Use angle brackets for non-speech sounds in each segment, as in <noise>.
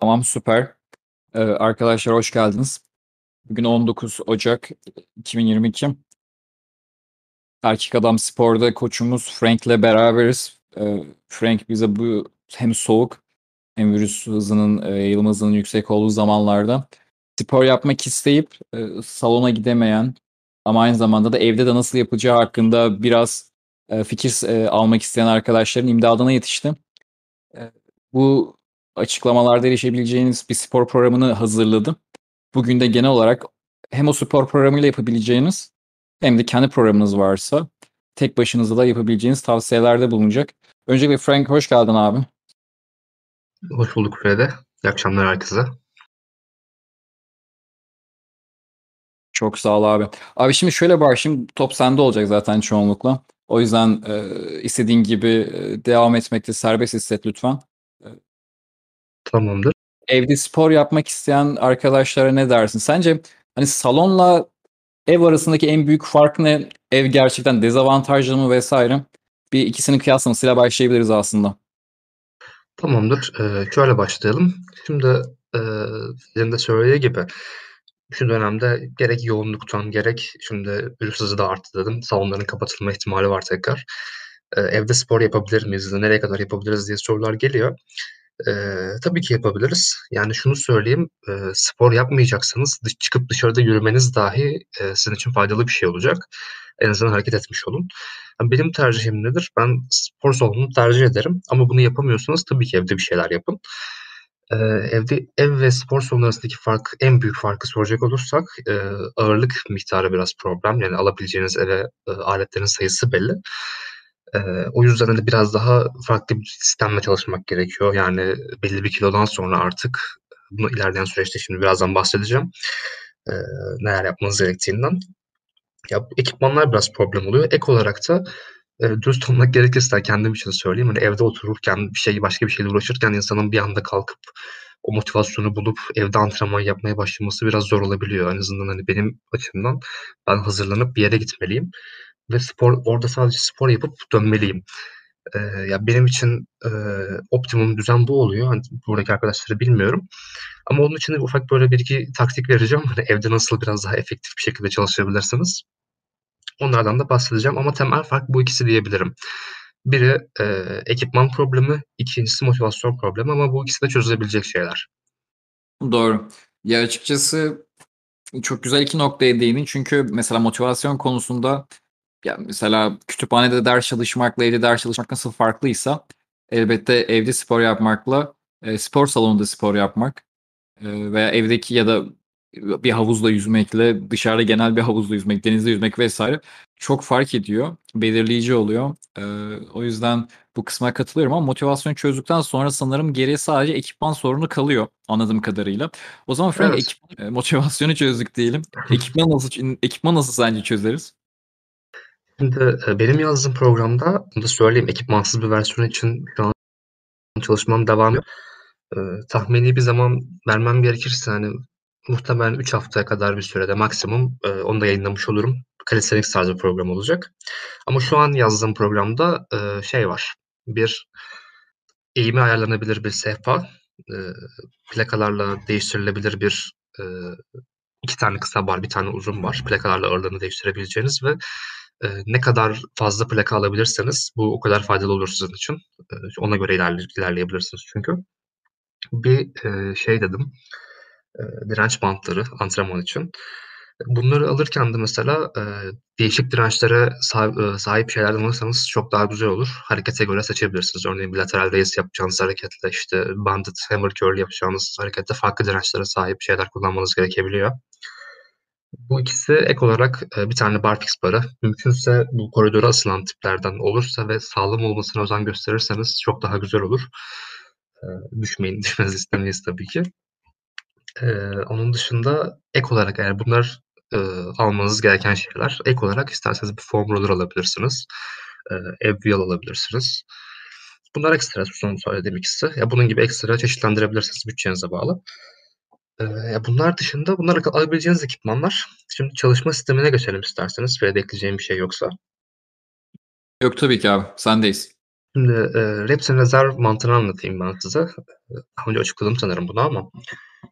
Tamam, süper. Eee, arkadaşlar hoş geldiniz. Bugün 19 Ocak 2022. Erkek Adam Spor'da koçumuz Frank'le beraberiz. Eee, Frank bize bu hem soğuk hem virüs hızının, eee, yayılma hızının yüksek olduğu zamanlarda spor yapmak isteyip, eee, salona gidemeyen ama aynı zamanda da evde de nasıl yapacağı hakkında biraz, eee, fikir eee, almak isteyen arkadaşların imdadına yetişti. Eee, bu açıklamalarda erişebileceğiniz bir spor programını hazırladı. Bugün de genel olarak hem o spor programıyla yapabileceğiniz hem de kendi programınız varsa tek başınıza da yapabileceğiniz tavsiyelerde bulunacak. Öncelikle Frank hoş geldin abi. Hoş bulduk Fede. İyi akşamlar herkese. Çok sağ ol abi. Abi şimdi şöyle başlayayım. Top sende olacak zaten çoğunlukla. O yüzden, eee, istediğin gibi, devam etmekte serbest hisset lütfen. Tamamdır. Evde spor yapmak isteyen arkadaşlara ne dersin? Sence, hani, salonla ev arasındaki en büyük fark ne? Ev gerçekten dezavantajlı mı vs. Bir ikisinin kıyaslamasıyla başlayabiliriz aslında. Tamamdır. Eee, şöyle başlayalım. Şimdi, eee, senin de söylediği gibi şu dönemde gerek yoğunluktan gerek şimdi virüs hızı da arttı dedim. Salonların kapatılma ihtimali var tekrar. Eee, evde spor yapabilir miyiz? Nereye kadar yapabiliriz diye sorular geliyor. Eee, tabii ki yapabiliriz. Yani şunu söyleyeyim, eee, spor yapmayacaksanız dış çıkıp dışarıda yürümeniz dahi, eee, sizin için faydalı bir şey olacak. En azından hareket etmiş olun. Ha, benim tercihim nedir? Ben spor salonunu tercih ederim ama bunu yapamıyorsanız tabii ki evde bir şeyler yapın. Eee, evde ev ve spor salonu arasındaki fark, en büyük farkı soracak olursak, eee, ağırlık miktarı biraz problem. Yani alabileceğiniz eve, eee, aletlerin sayısı belli. Eee, o yüzden, hani, biraz daha farklı bir sistemle çalışmak gerekiyor. Yani belli bir kilodan sonra artık bunu ilerleyen süreçte şimdi birazdan bahsedeceğim, eee, neler yapmanız gerektiğinden. Ya, ekipmanlar biraz problem oluyor. Ek olarak da, eee, dürüst olmak gerekirse kendim için söyleyeyim, hani, evde otururken bir şey başka bir şeyle uğraşırken insanın bir anda kalkıp o motivasyonu bulup evde antrenman yapmaya başlaması biraz zor olabiliyor. En azından, hani, benim açımdan ben hazırlanıp bir yere gitmeliyim ve spor orada sadece spor yapıp dönmeliyim. Eee, ya, benim için, eee, optimum düzen bu oluyor. Hani, buradaki arkadaşları bilmiyorum ama onun için de ufak böyle 1-2 taktik vereceğim. Hani, evde nasıl biraz daha efektif bir şekilde çalışabilirsiniz. Onlardan da bahsedeceğim ama temel fark bu ikisi diyebilirim. Biri, eee, ekipman problemi, 2'ncisi motivasyon problemi ama bu ikisi de çözülebilecek şeyler. Doğru. Ya, açıkçası çok güzel 2 noktaya değindin. Çünkü mesela motivasyon konusunda ya, mesela kütüphanede ders çalışmakla evde ders çalışmak nasıl farklıysa elbette evde spor yapmakla, eee, spor salonunda spor yapmak, eee, veya evdeki ya da bir havuzda yüzmekle dışarıda genel bir havuzda yüzmek, denizde yüzmek vs. çok fark ediyor, belirleyici oluyor. Eee, o yüzden bu kısma katılıyorum ama motivasyonu çözdükten sonra sanırım geriye sadece ekipman sorunu kalıyor anladığım kadarıyla. O zaman Frank Evet. ekip eee, motivasyonu çözdük diyelim. <laughs> Ekipmanı nasıl ç ekipmanı nasıl sence çözeriz? Şimdi, eee, benim yazdığım programda, bunu da söyleyeyim, ekipmansız bir versiyon için şu an çalışmam devam ediyor. Eee, tahmini bir zaman vermem gerekirse, hani, muhtemelen 3 haftaya kadar bir sürede maksimum, eee, onu da yayınlamış olurum. Calisthenics tarzı bir program olacak. Ama şu an yazdığım programda, eee, şey var, bir eğimi ayarlanabilir bir sehpa, eee, plakalarla değiştirilebilir bir, eee, 2 tane kısa bar, 1 tane uzun bar. Plakalarla ağırlığını değiştirebileceğiniz ve, eee, ne kadar fazla plaka alabilirseniz bu o kadar faydalı olur sizin için. Eee, ona göre ilerle ilerleyebilirsiniz çünkü. Bir, eee, şey dedim, eee, direnç bantları antrenman için. Bunları alırken de mesela, eee, değişik dirençlere sahip eee, sahip şeylerden alırsanız çok daha güzel olur. Harekete göre seçebilirsiniz. Örneğin bir lateral raise yapacağınız hareketle, işte, banded hammer curl yapacağınız harekette farklı dirençlere sahip şeyler kullanmanız gerekebiliyor. Bu ikisi ek olarak, eee, 1 tane barfix barı, mümkünse bu koridora asılan tiplerden olursa ve sağlam olmasına özen gösterirseniz çok daha güzel olur. Eee, düşmeyin, <laughs> düşmenizi istemeyiz tabii ki. Eee, onun dışında ek olarak eğer bunlar, almanız gereken şeyler, ek olarak isterseniz bir foam roller alabilirsiniz. Ab wheel alabilirsiniz. Bunlar ekstra son söylediğim ikisi. Ya, bunun gibi ekstra çeşitlendirebilirsiniz bütçenize bağlı. Eee, bunlar dışında bunlar ak alabileceğiniz ekipmanlar. Şimdi çalışma sistemine geçelim isterseniz. Veya da ekleyeceğin bir şey yoksa. Yok, tabii ki abi, sendeyiz. Şimdi, eee, Repsin rezerv mantığını anlatayım ben size. Eee, daha önce açıkladım sanırım bunu ama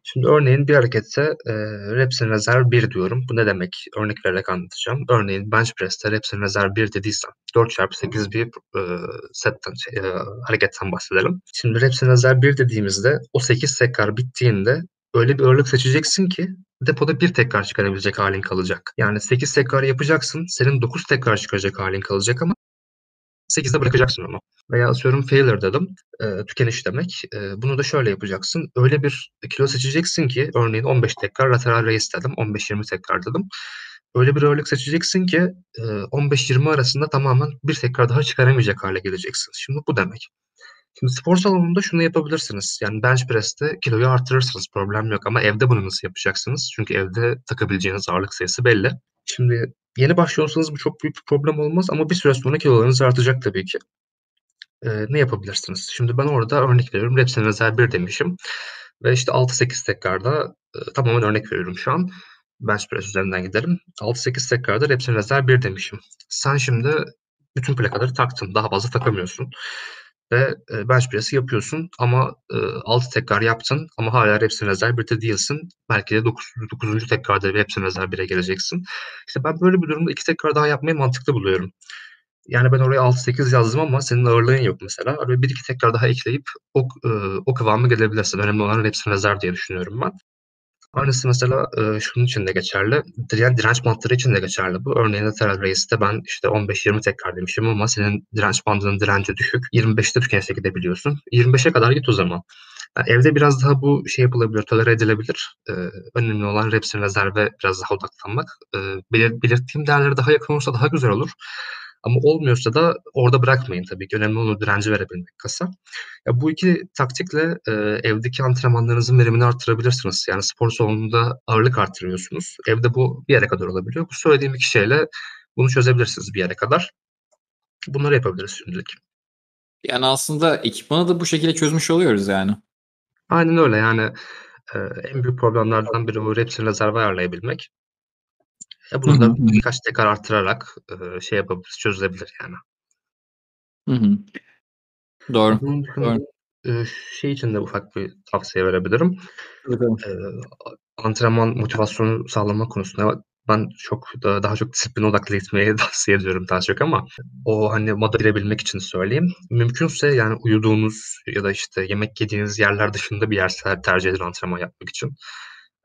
şimdi örneğin bir harekette, eee, Repsin rezerv 1 diyorum. Bu ne demek? Örnek vererek anlatacağım. Örneğin bench press'te Repsin rezerv 1 dediysem 4x8 bir, eee, setten, şey, eee, hareketten bahsedelim. Şimdi Repsin rezerv 1 dediğimizde o 8 tekrar bittiğinde öyle bir ağırlık seçeceksin ki depoda 1 tekrar çıkarabilecek hâlin kalacak. Yani 8 tekrar yapacaksın, senin 9 tekrar çıkaracak hâlin kalacak ama 8'de bırakacaksın onu. Veya atıyorum failure dedim, eee, tükeniş demek. Eee, bunu da şöyle yapacaksın. Öyle bir kilo seçeceksin ki örneğin 15 tekrar lateral raise dedim, 15-20 tekrar dedim. Öyle bir ağırlık seçeceksin ki, eee, 15-20 arasında tamamen 1 tekrar daha çıkaramayacak hâle geleceksin. Şimdi bu demek. Şimdi spor salonunda şunu yapabilirsiniz. Yani bench press'te kiloyu artırırsınız, problem yok ama evde bunu nasıl yapacaksınız? Çünkü evde takabileceğiniz ağırlık sayısı belli. Şimdi yeni başlıyorsanız bu çok büyük bir problem olmaz ama bir süre sonra kilolarınız artacak tabii ki. Eee, ne yapabilirsiniz? Şimdi ben orada örnek veriyorum, Repsin rezerv 1 demişim ve işte 6-8 tekrarda, eee, tamamen örnek veriyorum şu an. Bench press üzerinden gidelim. 6-8 tekrarda Repsin rezerv 1 demişim. Sen şimdi bütün plakaları taktın, daha fazla takamıyorsun ve, eee, bench press'i yapıyorsun ama, eee, 6 tekrar yaptın ama hâlâ Repsin rezerv 1'de değilsin. Belki de dokuz dokuzuncu tekrarda Repsin rezerv 1'e geleceksin. İşte ben böyle bir durumda 2 tekrar daha yapmayı mantıklı buluyorum. Yani ben oraya 6-8 yazdım ama senin ağırlığın yok mesela. Öyle 1-2 tekrar daha ekleyip o ııı, o kıvama gelebilirsin. Önemli olan Repsin rezerv diye düşünüyorum ben. Aynısı mesela, eee, şunun için de geçerli, diren direnç bantları için de geçerli bu. Örneğin lateral raise'de ben işte 15-20 tekrar demişim ama senin direnç bandının direnci düşük. 25'te tükenişe gidebiliyorsun. 25'e kadar git o zaman. Ya, evde biraz daha bu şey yapılabilir, tolere edilebilir. Eee, önemli olan Repsin rezerve biraz daha odaklanmak. Eee, belir belirttiğim değerlere daha yakın olursa daha güzel olur ama olmuyorsa da orada bırakmayın tabii ki. Önemli olan direnci verebilmek kasa. Ya, bu 2 taktikle, eee, evdeki antrenmanlarınızın verimini arttırabilirsiniz. Yani spor salonunda ağırlık arttırıyorsunuz. Evde bu bir yere kadar olabiliyor. Bu söylediğim 2 şeyle bunu çözebilirsiniz bir yere kadar. Bunları yapabiliriz şimdilik. Yani aslında ekipmanı da bu şekilde çözmüş oluyoruz yani. Aynen öyle. Yani, eee, en büyük problemlerden biri o Repsin rezervi ayarlayabilmek. E, bunu da birkaç tekrar arttırarak, eee, şey yapabiliriz, çözülebilir yani. Hı hı. Doğru, Bunun dışında, doğru. eee, şey için de ufak bir tavsiye verebilirim. A antrenman motivasyonu sağlama konusunda ben çok da daha çok disipline odaklı gitmeyi <laughs> tavsiye ediyorum daha çok ama o, hani, moda girebilmek için söyleyeyim. Mümkünse yani uyuduğunuz ya da, işte, yemek yediğiniz yerler dışında bir yer tercih edin antrenman yapmak için.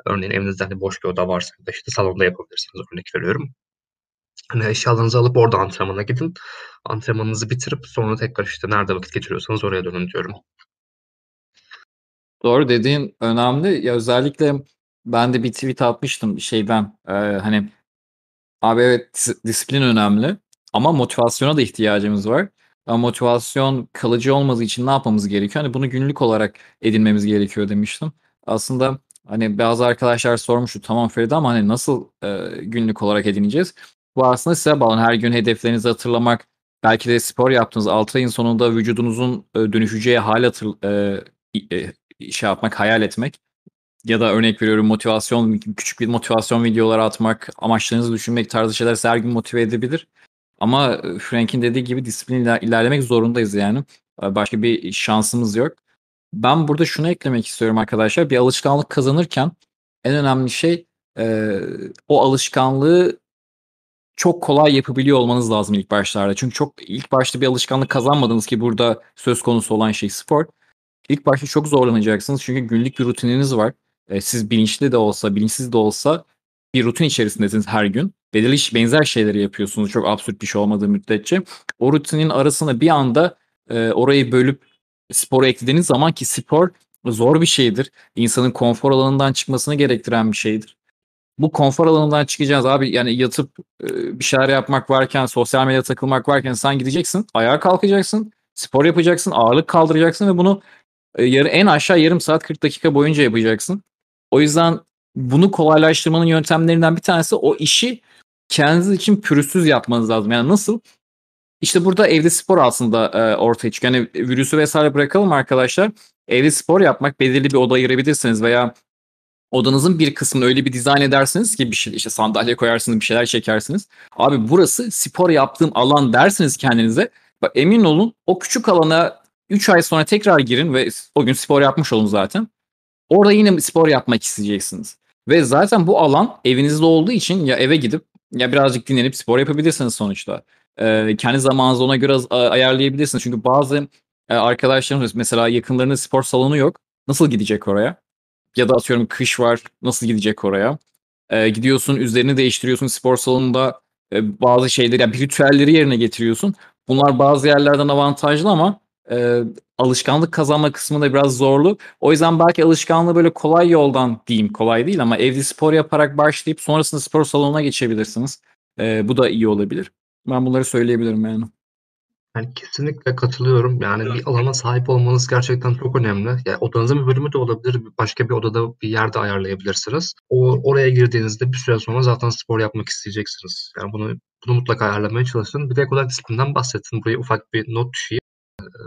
Örneğin evinizde, hani, boş bir oda varsa da, işte, salonda yapabilirsiniz, örnek veriyorum. Hani, eşyalarınızı alıp orada antrenmana gidin. Antrenmanınızı bitirip sonra tekrar, işte, nerede vakit geçiriyorsanız oraya dönün diyorum. Doğru, dediğin önemli. Ya, özellikle ben de bir tweet atmıştım şeyden, eee, hani, abi evet dis disiplin önemli ama motivasyona da ihtiyacımız var. Ama motivasyon kalıcı olması için ne yapmamız gerekiyor? Hani, bunu günlük olarak edinmemiz gerekiyor demiştim. Aslında, hani, bazı arkadaşlar sormuştu, tamam Feride ama, hani, nasıl, eee, günlük olarak edineceğiz? Bu aslında size bağlı. Her gün hedeflerinizi hatırlamak, belki de spor yaptığınız 6 ayın sonunda vücudunuzun, eee, dönüşeceği hâli hatır i eee, şey yapmak, hayal etmek ya da örnek veriyorum motivasyon küçük bir motivasyon videoları atmak, amaçlarınızı düşünmek tarzı şeyler sizi her gün motive edebilir. Ama, eee, Frank'in dediği gibi disiplinle iler ilerlemek zorundayız yani. Eee, başka bir şansımız yok. Ben burada şunu eklemek istiyorum arkadaşlar. Bir alışkanlık kazanırken en önemli şey, eee, o alışkanlığı çok kolay yapabiliyor olmanız lazım ilk başlarda. Çünkü çok ilk başta bir alışkanlık kazanmadınız ki burada söz konusu olan şey spor. İlk başta çok zorlanacaksınız çünkü günlük bir rutininiz var. Eee, siz bilinçli de olsa, bilinçsiz de olsa bir rutin içerisindesiniz her gün. Belirli ş benzer şeyleri yapıyorsunuz çok absürt bir şey olmadığı müddetçe. O rutinin arasına bir anda, eee, orayı bölüp sporu eklediğiniz zaman ki spor zor bir şeydir. İnsanın konfor alanından çıkmasını gerektiren bir şeydir. Bu konfor alanından çıkacağız abi. Yani yatıp, eee, bir şeyler yapmak varken, sosyal medyada takılmak varken sen gideceksin, ayağa kalkacaksın, spor yapacaksın, ağırlık kaldıracaksın ve bunu, yarı en aşağı yarım saat, 40 dakika boyunca yapacaksın. O yüzden bunu kolaylaştırmanın yöntemlerinden bir tanesi o işi kendiniz için pürüzsüz yapmanız lazım. Yani nasıl? İşte burada evde spor aslında, eee, ortaya çıkıyor. Hani, virüsü vs. bırakalım arkadaşlar. Evde spor yapmak, belirli bir oda ayırabilirsiniz veya odanızın bir kısmını öyle bir dizayn edersiniz ki bir şey, işte, sandalye koyarsınız, bir şeyler çekersiniz. Abi burası spor yaptığım alan dersiniz kendinize. Bak emin olun o küçük alana 3 ay sonra tekrar girin ve o gün spor yapmış olun zaten. Orada yine spor yapmak isteyeceksiniz. Ve zaten bu alan evinizde olduğu için ya eve gidip ya birazcık dinlenip spor yapabilirsiniz sonuçta. Ee, kendi zamanınızı ona göre ayarlayabilirsiniz. Çünkü bazı e, arkadaşlarımız mesela yakınlarında spor salonu yok. Nasıl gidecek oraya? Ya da atıyorum kış var. Nasıl gidecek oraya? Ee, gidiyorsun üzerini değiştiriyorsun spor salonunda e, bazı şeyleri yani ritüelleri yerine getiriyorsun. Bunlar bazı yerlerden avantajlı ama e, alışkanlık kazanma kısmı da biraz zorlu. O yüzden belki alışkanlığı böyle kolay yoldan diyeyim kolay değil ama evde spor yaparak başlayıp sonrasında spor salonuna geçebilirsiniz. E, bu da iyi olabilir. Ben bunları söyleyebilirim yani. Yani kesinlikle katılıyorum. Yani bir alana sahip olmanız gerçekten çok önemli. Yani odanızın bir bölümü de olabilir. Başka bir odada bir yerde ayarlayabilirsiniz. O oraya girdiğinizde bir süre sonra zaten spor yapmak isteyeceksiniz. Yani bunu bunu mutlaka ayarlamaya çalışın. Bir de odak disiplinden bahsettin. Buraya ufak bir not düşeyim.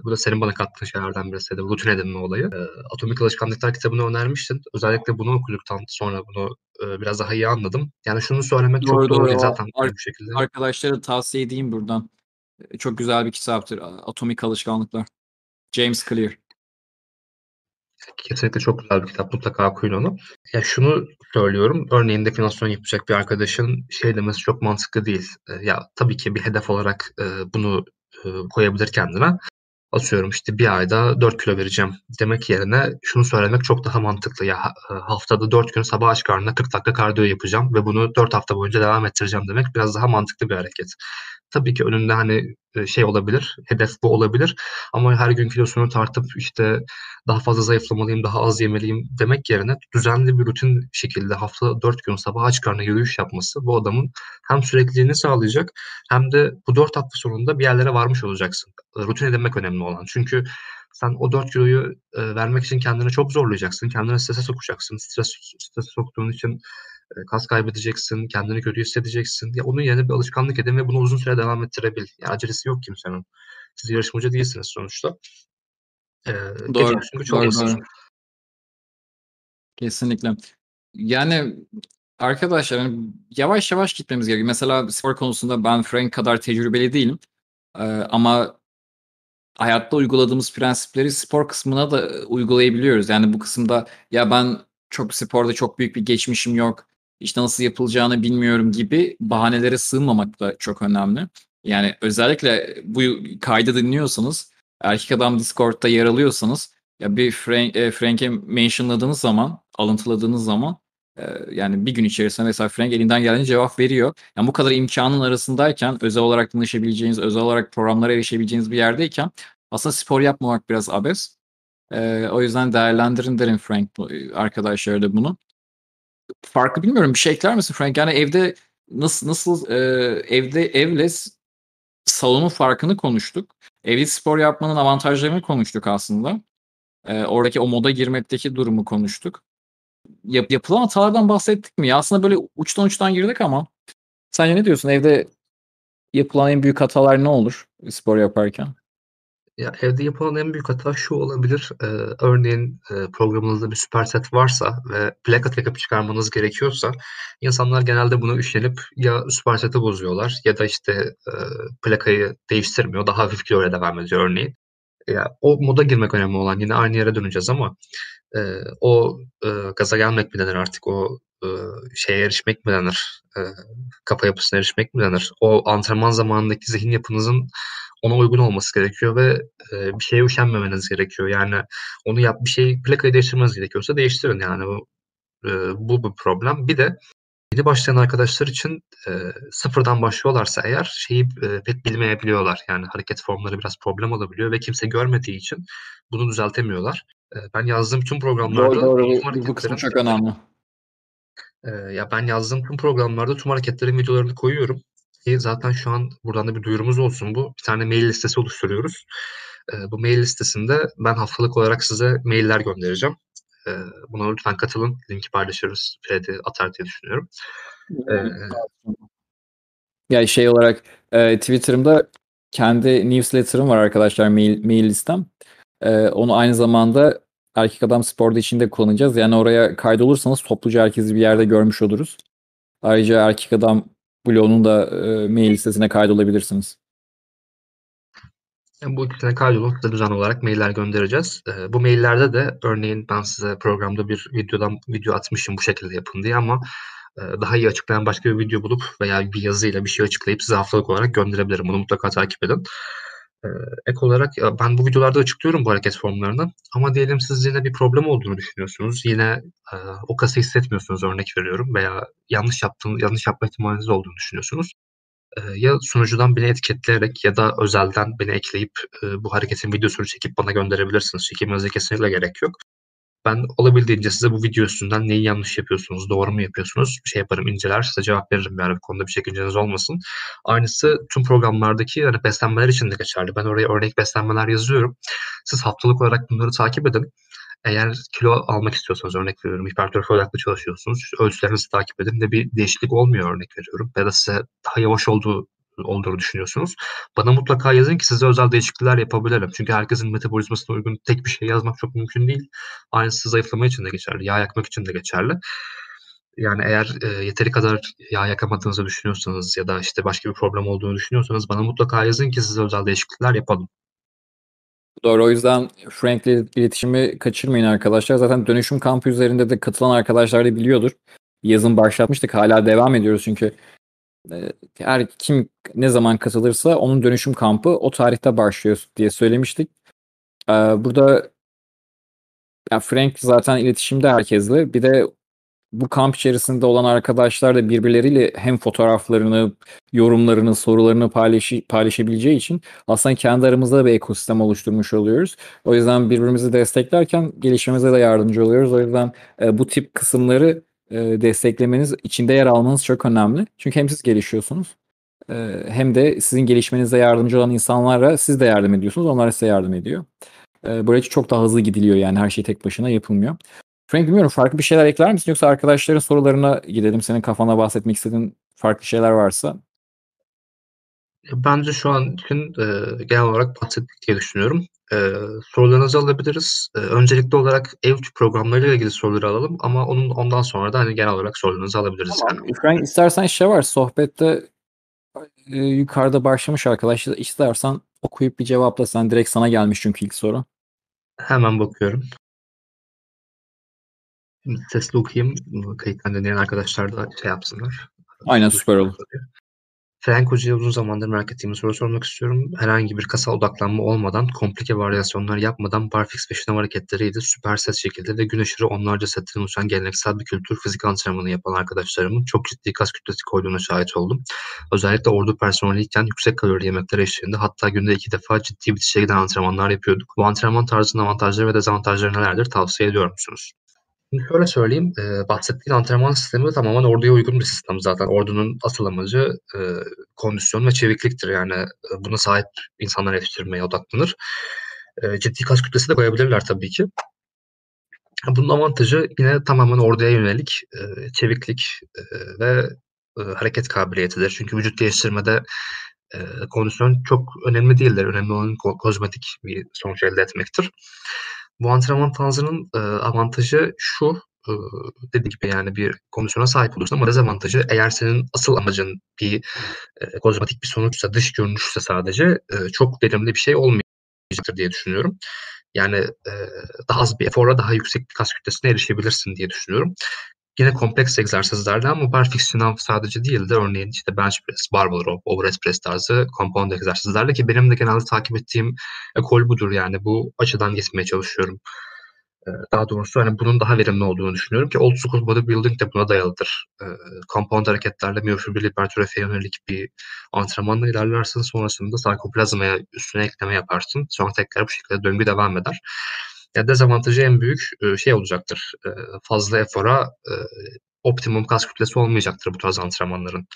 Bu da senin bana kattığın şeylerden birisi de rutin edinme olayı. Atomik Alışkanlıklar kitabını önermiştin. Özellikle bunu okuduktan sonra bunu biraz daha iyi anladım. Yani şunu söylemek doğru, çok doğru, doğru zaten ar- bu şekilde. Arkadaşlara tavsiye edeyim buradan. Çok güzel bir kitaptır. Atomik Alışkanlıklar. James Clear. Kesinlikle çok güzel bir kitap. Mutlaka okuyun onu. Ya şunu söylüyorum. Örneğin definasyon yapacak bir arkadaşın şey demesi çok mantıklı değil. Ya tabii ki bir hedef olarak bunu koyabilir kendine atıyorum işte bir ayda 4 kilo vereceğim demek yerine şunu söylemek çok daha mantıklı. Ya e, haftada 4 gün sabah aç karnına 40 dakika kardiyo yapacağım ve bunu 4 hafta boyunca devam ettireceğim demek biraz daha mantıklı bir hareket. Tabii ki önünde hani e, şey olabilir, hedef bu olabilir ama her gün kilosunu tartıp işte daha fazla zayıflamalıyım, daha az yemeliyim demek yerine düzenli bir rutin şekilde haftada 4 gün sabah aç karnına yürüyüş yapması bu adamın hem sürekliliğini sağlayacak hem de bu 4 hafta sonunda bir yerlere varmış olacaksın. Rutin edinmek önemli olan. Çünkü sen o 4 kiloyu e, vermek için kendini çok zorlayacaksın. Kendini strese sokacaksın. Stres, strese soktuğun için kas kaybedeceksin, kendini kötü hissedeceksin. Ya onun yerine bir alışkanlık edin ve bunu uzun süre devam ettirebil. Ya acelesi yok kimsenin. Siz yarışmacı değilsiniz sonuçta. Ee, doğru, doğru, doğru. Kesinlikle. Yani arkadaşlar yani yavaş yavaş gitmemiz gerekiyor. Mesela spor konusunda ben Frank kadar tecrübeli değilim. Ee, ama hayatta uyguladığımız prensipleri spor kısmına da uygulayabiliyoruz. Yani bu kısımda ya ben çok sporda çok büyük bir geçmişim yok işte nasıl yapılacağını bilmiyorum gibi bahanelere sığınmamak da çok önemli. Yani özellikle bu kaydı dinliyorsanız erkek adam Discord'da yer alıyorsanız ya bir Frank, e, Frank'e mentionladığınız zaman, alıntıladığınız zaman e, yani bir gün içerisinde mesela Frank elinden geldiğince cevap veriyor. Yani bu kadar imkanın arasındayken özel olarak tanışabileceğiniz, özel olarak programlara erişebileceğiniz bir yerdeyken aslında spor yapmamak biraz abes. E, o yüzden değerlendirin derim Frank arkadaşlar da bunu farklı bilmiyorum bir şey ekler misin Frank? Yani evde nasıl nasıl e, evde evle salonun farkını konuştuk. Evde spor yapmanın avantajlarını konuştuk aslında. E, oradaki o moda girmekteki durumu konuştuk. Yap, yapılan hatalardan bahsettik mi? Ya aslında böyle uçtan uçtan girdik ama sen ne diyorsun? Evde yapılan en büyük hatalar ne olur spor yaparken? Ya, evde yapılan en büyük hata şu olabilir. Eee, örneğin, eee, programınızda bir süper set varsa ve plaka takıp çıkarmanız gerekiyorsa insanlar genelde buna üşenip ya süper seti bozuyorlar ya da, işte, eee, plakayı değiştirmiyor, daha hafif kiloyla devam ediyor örneğin. Ya, o moda girmek önemli olan. Yine aynı yere döneceğiz ama, eee, o, eee, gaza gelmek mi denir artık, o, ııı, şeye erişmek mi denir, eee, kafa yapısına erişmek mi denir? O antrenman zamanındaki zihin yapınızın ona uygun olması gerekiyor ve e, bir şeye üşenmemeniz gerekiyor. Yani onu yap bir şey plakayı değiştirmeniz gerekiyorsa değiştirin yani bu e, bu bir problem. Bir de yeni başlayan arkadaşlar için e, sıfırdan başlıyorlarsa eğer şeyi e, pek bilmeyebiliyorlar. Yani hareket formları biraz problem olabiliyor ve kimse görmediği için bunu düzeltemiyorlar. E, ben yazdığım tüm programlarda doğru, doğru. Bu, kısmı çok önemli. E, ya ben yazdığım tüm programlarda tüm hareketlerin videolarını koyuyorum. Ki zaten şu an buradan da bir duyurumuz olsun bu. Bir tane mail listesi oluşturuyoruz. E, bu mail listesinde ben haftalık olarak size mailler göndereceğim. E, buna lütfen katılın. Linki paylaşırız. Fred'i atar diye düşünüyorum. E, yani şey olarak e, Twitter'ımda kendi newsletter'ım var arkadaşlar mail, mail listem. E, onu aynı zamanda Erkek Adam Spor'da içinde kullanacağız. Yani oraya kaydolursanız topluca herkesi bir yerde görmüş oluruz. Ayrıca Erkek Adam bloğunun da e, mail listesine kaydolabilirsiniz. Bu ikisine kaydolun. Size düzenli olarak mailler göndereceğiz. Eee, bu maillerde de örneğin ben size programda bir videodan video atmışım bu şekilde yapın diye ama eee, daha iyi açıklayan başka bir video bulup veya bir yazıyla bir şey açıklayıp size haftalık olarak gönderebilirim. Bunu mutlaka takip edin. Eee, ek olarak ben bu videolarda açıklıyorum bu hareket formlarını ama diyelim siz yine bir problem olduğunu düşünüyorsunuz. Yine eee, o kası hissetmiyorsunuz örnek veriyorum veya yanlış yaptığını yanlış yapma ihtimaliniz olduğunu düşünüyorsunuz. Eee, ya sunucudan beni etiketleyerek ya da özelden beni ekleyip, eee, bu hareketin videosunu çekip bana gönderebilirsiniz. Çekilmenize kesinlikle gerek yok. Ben olabildiğince size bu video üstünden neyi yanlış yapıyorsunuz, doğru mu yapıyorsunuz, şey yaparım, inceler, size cevap veririm yani bu konuda bir çekinceniz olmasın. Aynısı tüm programlardaki hani beslenmeler için de geçerli. Ben oraya örnek beslenmeler yazıyorum. Siz haftalık olarak bunları takip edin. Eğer kilo almak istiyorsanız örnek veriyorum, hipertrofi odaklı çalışıyorsunuz, ölçülerinizi takip edin ve bir değişiklik olmuyor örnek veriyorum ya da size daha yavaş olduğu olduğunu düşünüyorsunuz. Bana mutlaka yazın ki size özel değişiklikler yapabilirim. Çünkü herkesin metabolizmasına uygun tek bir şey yazmak çok mümkün değil. Aynısı zayıflama için de geçerli, yağ yakmak için de geçerli. Yani eğer, eee, yeteri kadar yağ yakamadığınızı düşünüyorsanız ya da, işte, başka bir problem olduğunu düşünüyorsanız bana mutlaka yazın ki size özel değişiklikler yapalım. Doğru. O yüzden Frank'le iletişimi kaçırmayın arkadaşlar. Zaten dönüşüm kampı üzerinde de katılan arkadaşlar da biliyordur. Yazın başlatmıştık. Hala devam ediyoruz çünkü eee, her kim ne zaman katılırsa onun dönüşüm kampı o tarihte başlıyor diye söylemiştik. Eee, burada ya Frank zaten iletişimde herkesle. Bir de bu kamp içerisinde olan arkadaşlar da birbirleriyle hem fotoğraflarını, yorumlarını, sorularını paylaşı paylaşabileceği için aslında kendi aramızda bir ekosistem oluşturmuş oluyoruz. O yüzden birbirimizi desteklerken gelişmemize de yardımcı oluyoruz. O yüzden, eee, bu tip kısımları, eee, desteklemeniz, içinde yer almanız çok önemli. Çünkü hem siz gelişiyorsunuz, eee, hem de sizin gelişmenize yardımcı olan insanlara siz de yardım ediyorsunuz, onlar size yardım ediyor. Böylece çok daha hızlı gidiliyor yani her şey tek başına yapılmıyor. Frank bilmiyorum farklı bir şeyler ekler misin yoksa arkadaşların sorularına gidelim. Senin kafanda bahsetmek istediğin farklı şeyler varsa? Bence şu an için, eee, genel olarak bahsettik diye düşünüyorum. Eee, sorularınızı alabiliriz. Eee, öncelikli olarak ev programlarıyla ilgili soruları alalım ama onun ondan sonra da, hani, genel olarak sorularınızı alabiliriz yani. Tamam. Frank istersen şey var sohbette, eee, yukarıda başlamış arkadaşlar. İstersen okuyup bir cevapla sen. Direkt sana gelmiş çünkü ilk soru. Hemen bakıyorum. Şimdi sesli okuyayım. Kayıttan dinleyen arkadaşlar da şey yapsınlar. Aynen süper olur. Frank Hoca'ya uzun zamandır merak ettiğim soru sormak istiyorum. Herhangi bir kasa odaklanma olmadan, komplike varyasyonlar yapmadan barfix ve şınav hareketleriyle süper set şekilde ve gün aşırı onlarca setten oluşan geleneksel bir kültür fizik antrenmanı yapan arkadaşlarımın çok ciddi kas kütlesi koyduğuna şahit oldum. Özellikle ordu personeliyken yüksek kalori yemekler eşliğinde hatta günde iki defa ciddi bitişe giden antrenmanlar yapıyorduk. Bu antrenman tarzının avantajları ve dezavantajları nelerdir tavsiye ediyor musunuz? Şimdi şöyle söyleyeyim, eee, bahsettiğin antrenman sistemi tamamen orduya uygun bir sistem zaten. Ordunun asıl amacı, eee, kondisyon ve çevikliktir. Yani, eee, buna sahip insanlar yetiştirmeye odaklanır. Eee, ciddi kas kütlesi de koyabilirler tabii ki. Bunun avantajı yine tamamen orduya yönelik, eee, çeviklik, eee, ve, eee, hareket kabiliyetidir. Çünkü vücut geliştirmede, eee, kondisyon çok önemli değildir. Önemli olan ko kozmetik bir sonuç elde etmektir. Bu antrenman tarzının, eee, avantajı şu, ııı, dediğim gibi yani bir kondisyona sahip oluyorsun ama dezavantajı eğer senin asıl amacın bir, eee, kozmetik bir sonuçsa, dış görünüşse sadece, eee, çok verimli bir şey olmayacaktır diye düşünüyorum. Yani, eee, daha az bir eforla daha yüksek bir kas kütlesine erişebilirsin diye düşünüyorum. Yine kompleks egzersizlerle ama barfix şınav sadece değil de örneğin, işte, bench press, barbell row, overhead press tarzı compound egzersizlerle ki benim de genelde takip ettiğim ekol budur yani. Bu açıdan gitmeye çalışıyorum. Eee, daha doğrusu, hani, bunun daha verimli olduğunu düşünüyorum ki old school bodybuilding de buna dayalıdır. Eee, compound hareketlerle miyofibril hipertrofiye yönelik bir antrenmanla ilerlersin. Sonrasında sarkoplazmaya üstüne ekleme yaparsın. Sonra tekrar bu şekilde döngü devam eder. Ya, dezavantajı en büyük, ııı, şey olacaktır, eee, fazla efora, eee, optimum kas kütlesi olmayacaktır bu tarz antrenmanların.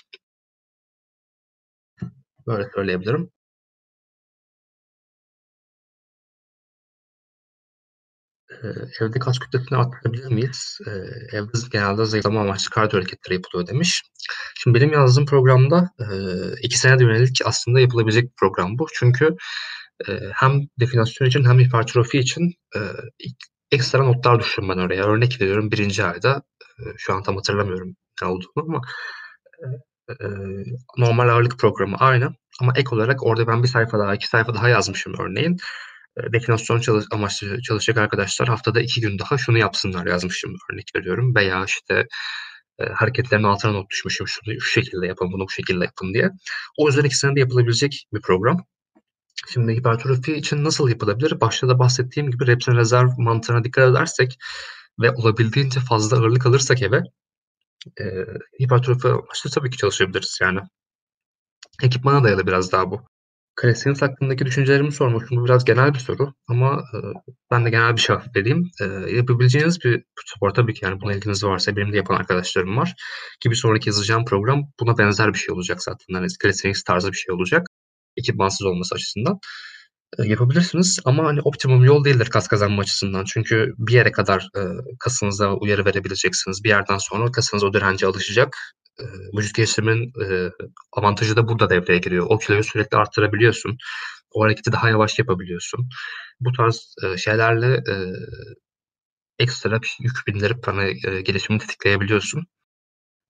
Böyle söyleyebilirim. Evde kas kütlesini arttırabilir miyiz? Evde genelde zayıflama amaçlı kardiyo hareketleri yapılıyor demiş. Şimdi benim yazdığım programda, 2 senede yönelik aslında yapılabilecek bir program bu. Çünkü, eee, hem definasyon için hem hipertrofi için, ik ekstra notlar düştüm ben oraya. Örnek veriyorum 1. ayda, eee, şu an tam hatırlamıyorum ne olduğunu ama, eee, Eee, normal ağırlık programı aynı ama ek olarak orada ben bir sayfa daha, iki sayfa daha yazmışım örneğin. Eee, deklinasyon çalış amaçlı çalışacak arkadaşlar haftada 2 gün daha şunu yapsınlar yazmışım örnek veriyorum veya işte, eee, hareketlerin altına not düşmüşüm şunu şu şekilde yapın, bunu bu şekilde yapın diye. O yüzden ikisinden de yapılabilecek bir program. Şimdi hipertrofi için nasıl yapılabilir? Başta da bahsettiğim gibi reps rezerv mantığına dikkat edersek ve olabildiğince fazla ağırlık alırsak eve, eee, hipertrofi amaçlı tabii ki çalışabiliriz yani. Ekipmana dayalı biraz daha bu. Calisthenics hakkındaki düşüncelerimi sormuştum. Bu biraz genel bir soru ama, eee, ben de genel bir cevap vereyim. Eee, yapabileceğiniz bir spor tabii ki yani buna ilginiz varsa benim de yapan arkadaşlarım var ki bir sonraki yazacağım program buna benzer bir şey olacak zaten. Hani Calisthenics tarzı bir şey olacak ekipmansız olması açısından. Eee, yapabilirsiniz ama hani optimum yol değildir kas kazanma açısından. Çünkü bir yere kadar, eee, kasınıza uyarı verebileceksiniz. Bir yerden sonra kasınız o dirence alışacak. Eee, vücut geliştirmenin, eee, avantajı da burada devreye giriyor. O kiloyu sürekli arttırabiliyorsun. O hareketi daha yavaş yapabiliyorsun. Bu tarz, eee, şeylerle, eee, ekstra bir yük bindirip hani, eee, gelişimini tetikleyebiliyorsun.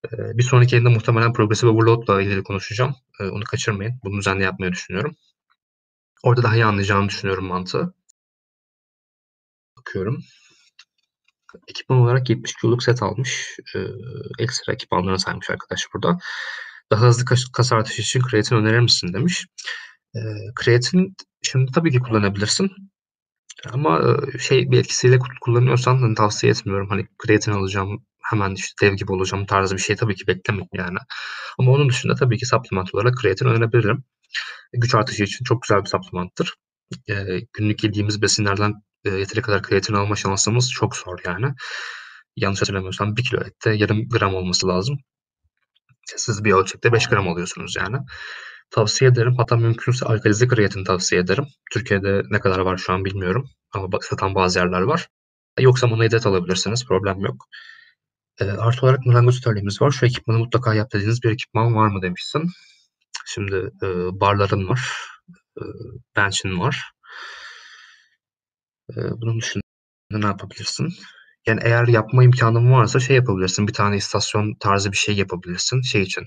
Eee, bir sonraki yayında muhtemelen progressive overload'la ilgili konuşacağım. Eee, onu kaçırmayın. Bunu düzenli yapmayı düşünüyorum. Orada daha iyi anlayacağını düşünüyorum mantığı. Bakıyorum. Ekipman olarak 70 kiloluk set almış. Eee, ekstra ekipmanlarını saymış arkadaş burada. Daha hızlı kas artışı için kreatin önerir misin demiş. Kreatin şimdi tabii ki kullanabilirsin. Ama, eee, şey bir etkisiyle ku kullanıyorsan hani tavsiye etmiyorum. Hani kreatin alacağım, hemen işte dev gibi olacağım tarzı bir şey tabii ki beklemeyin yani. Ama onun dışında tabii ki supplement olarak kreatin önerebilirim. Güç artışı için çok güzel bir supplement'tır. Eee, günlük yediğimiz besinlerden, eee, yeteri kadar kreatin alma şansımız çok zor yani. Yanlış hatırlamıyorsam 1 kilo ette yarım gram olması lazım. Siz bir ölçekte 5 gram alıyorsunuz yani. Tavsiye ederim. Hatta mümkünse alkalize kreatin tavsiye ederim. Türkiye'de ne kadar var şu an bilmiyorum ama satan bazı yerler var. Yoksa monohidrat alabilirsiniz, problem yok. Eee, artı olarak marangoz atölyemiz var. Şu ekipmanı mutlaka yap dediğiniz bir ekipman var mı demişsin. Şimdi, eee, barların var, eee, bench'in var. Eee, bunun dışında ne yapabilirsin? Yani eğer yapma imkânın varsa şey yapabilirsin, bir tane istasyon tarzı bir şey yapabilirsin şey için,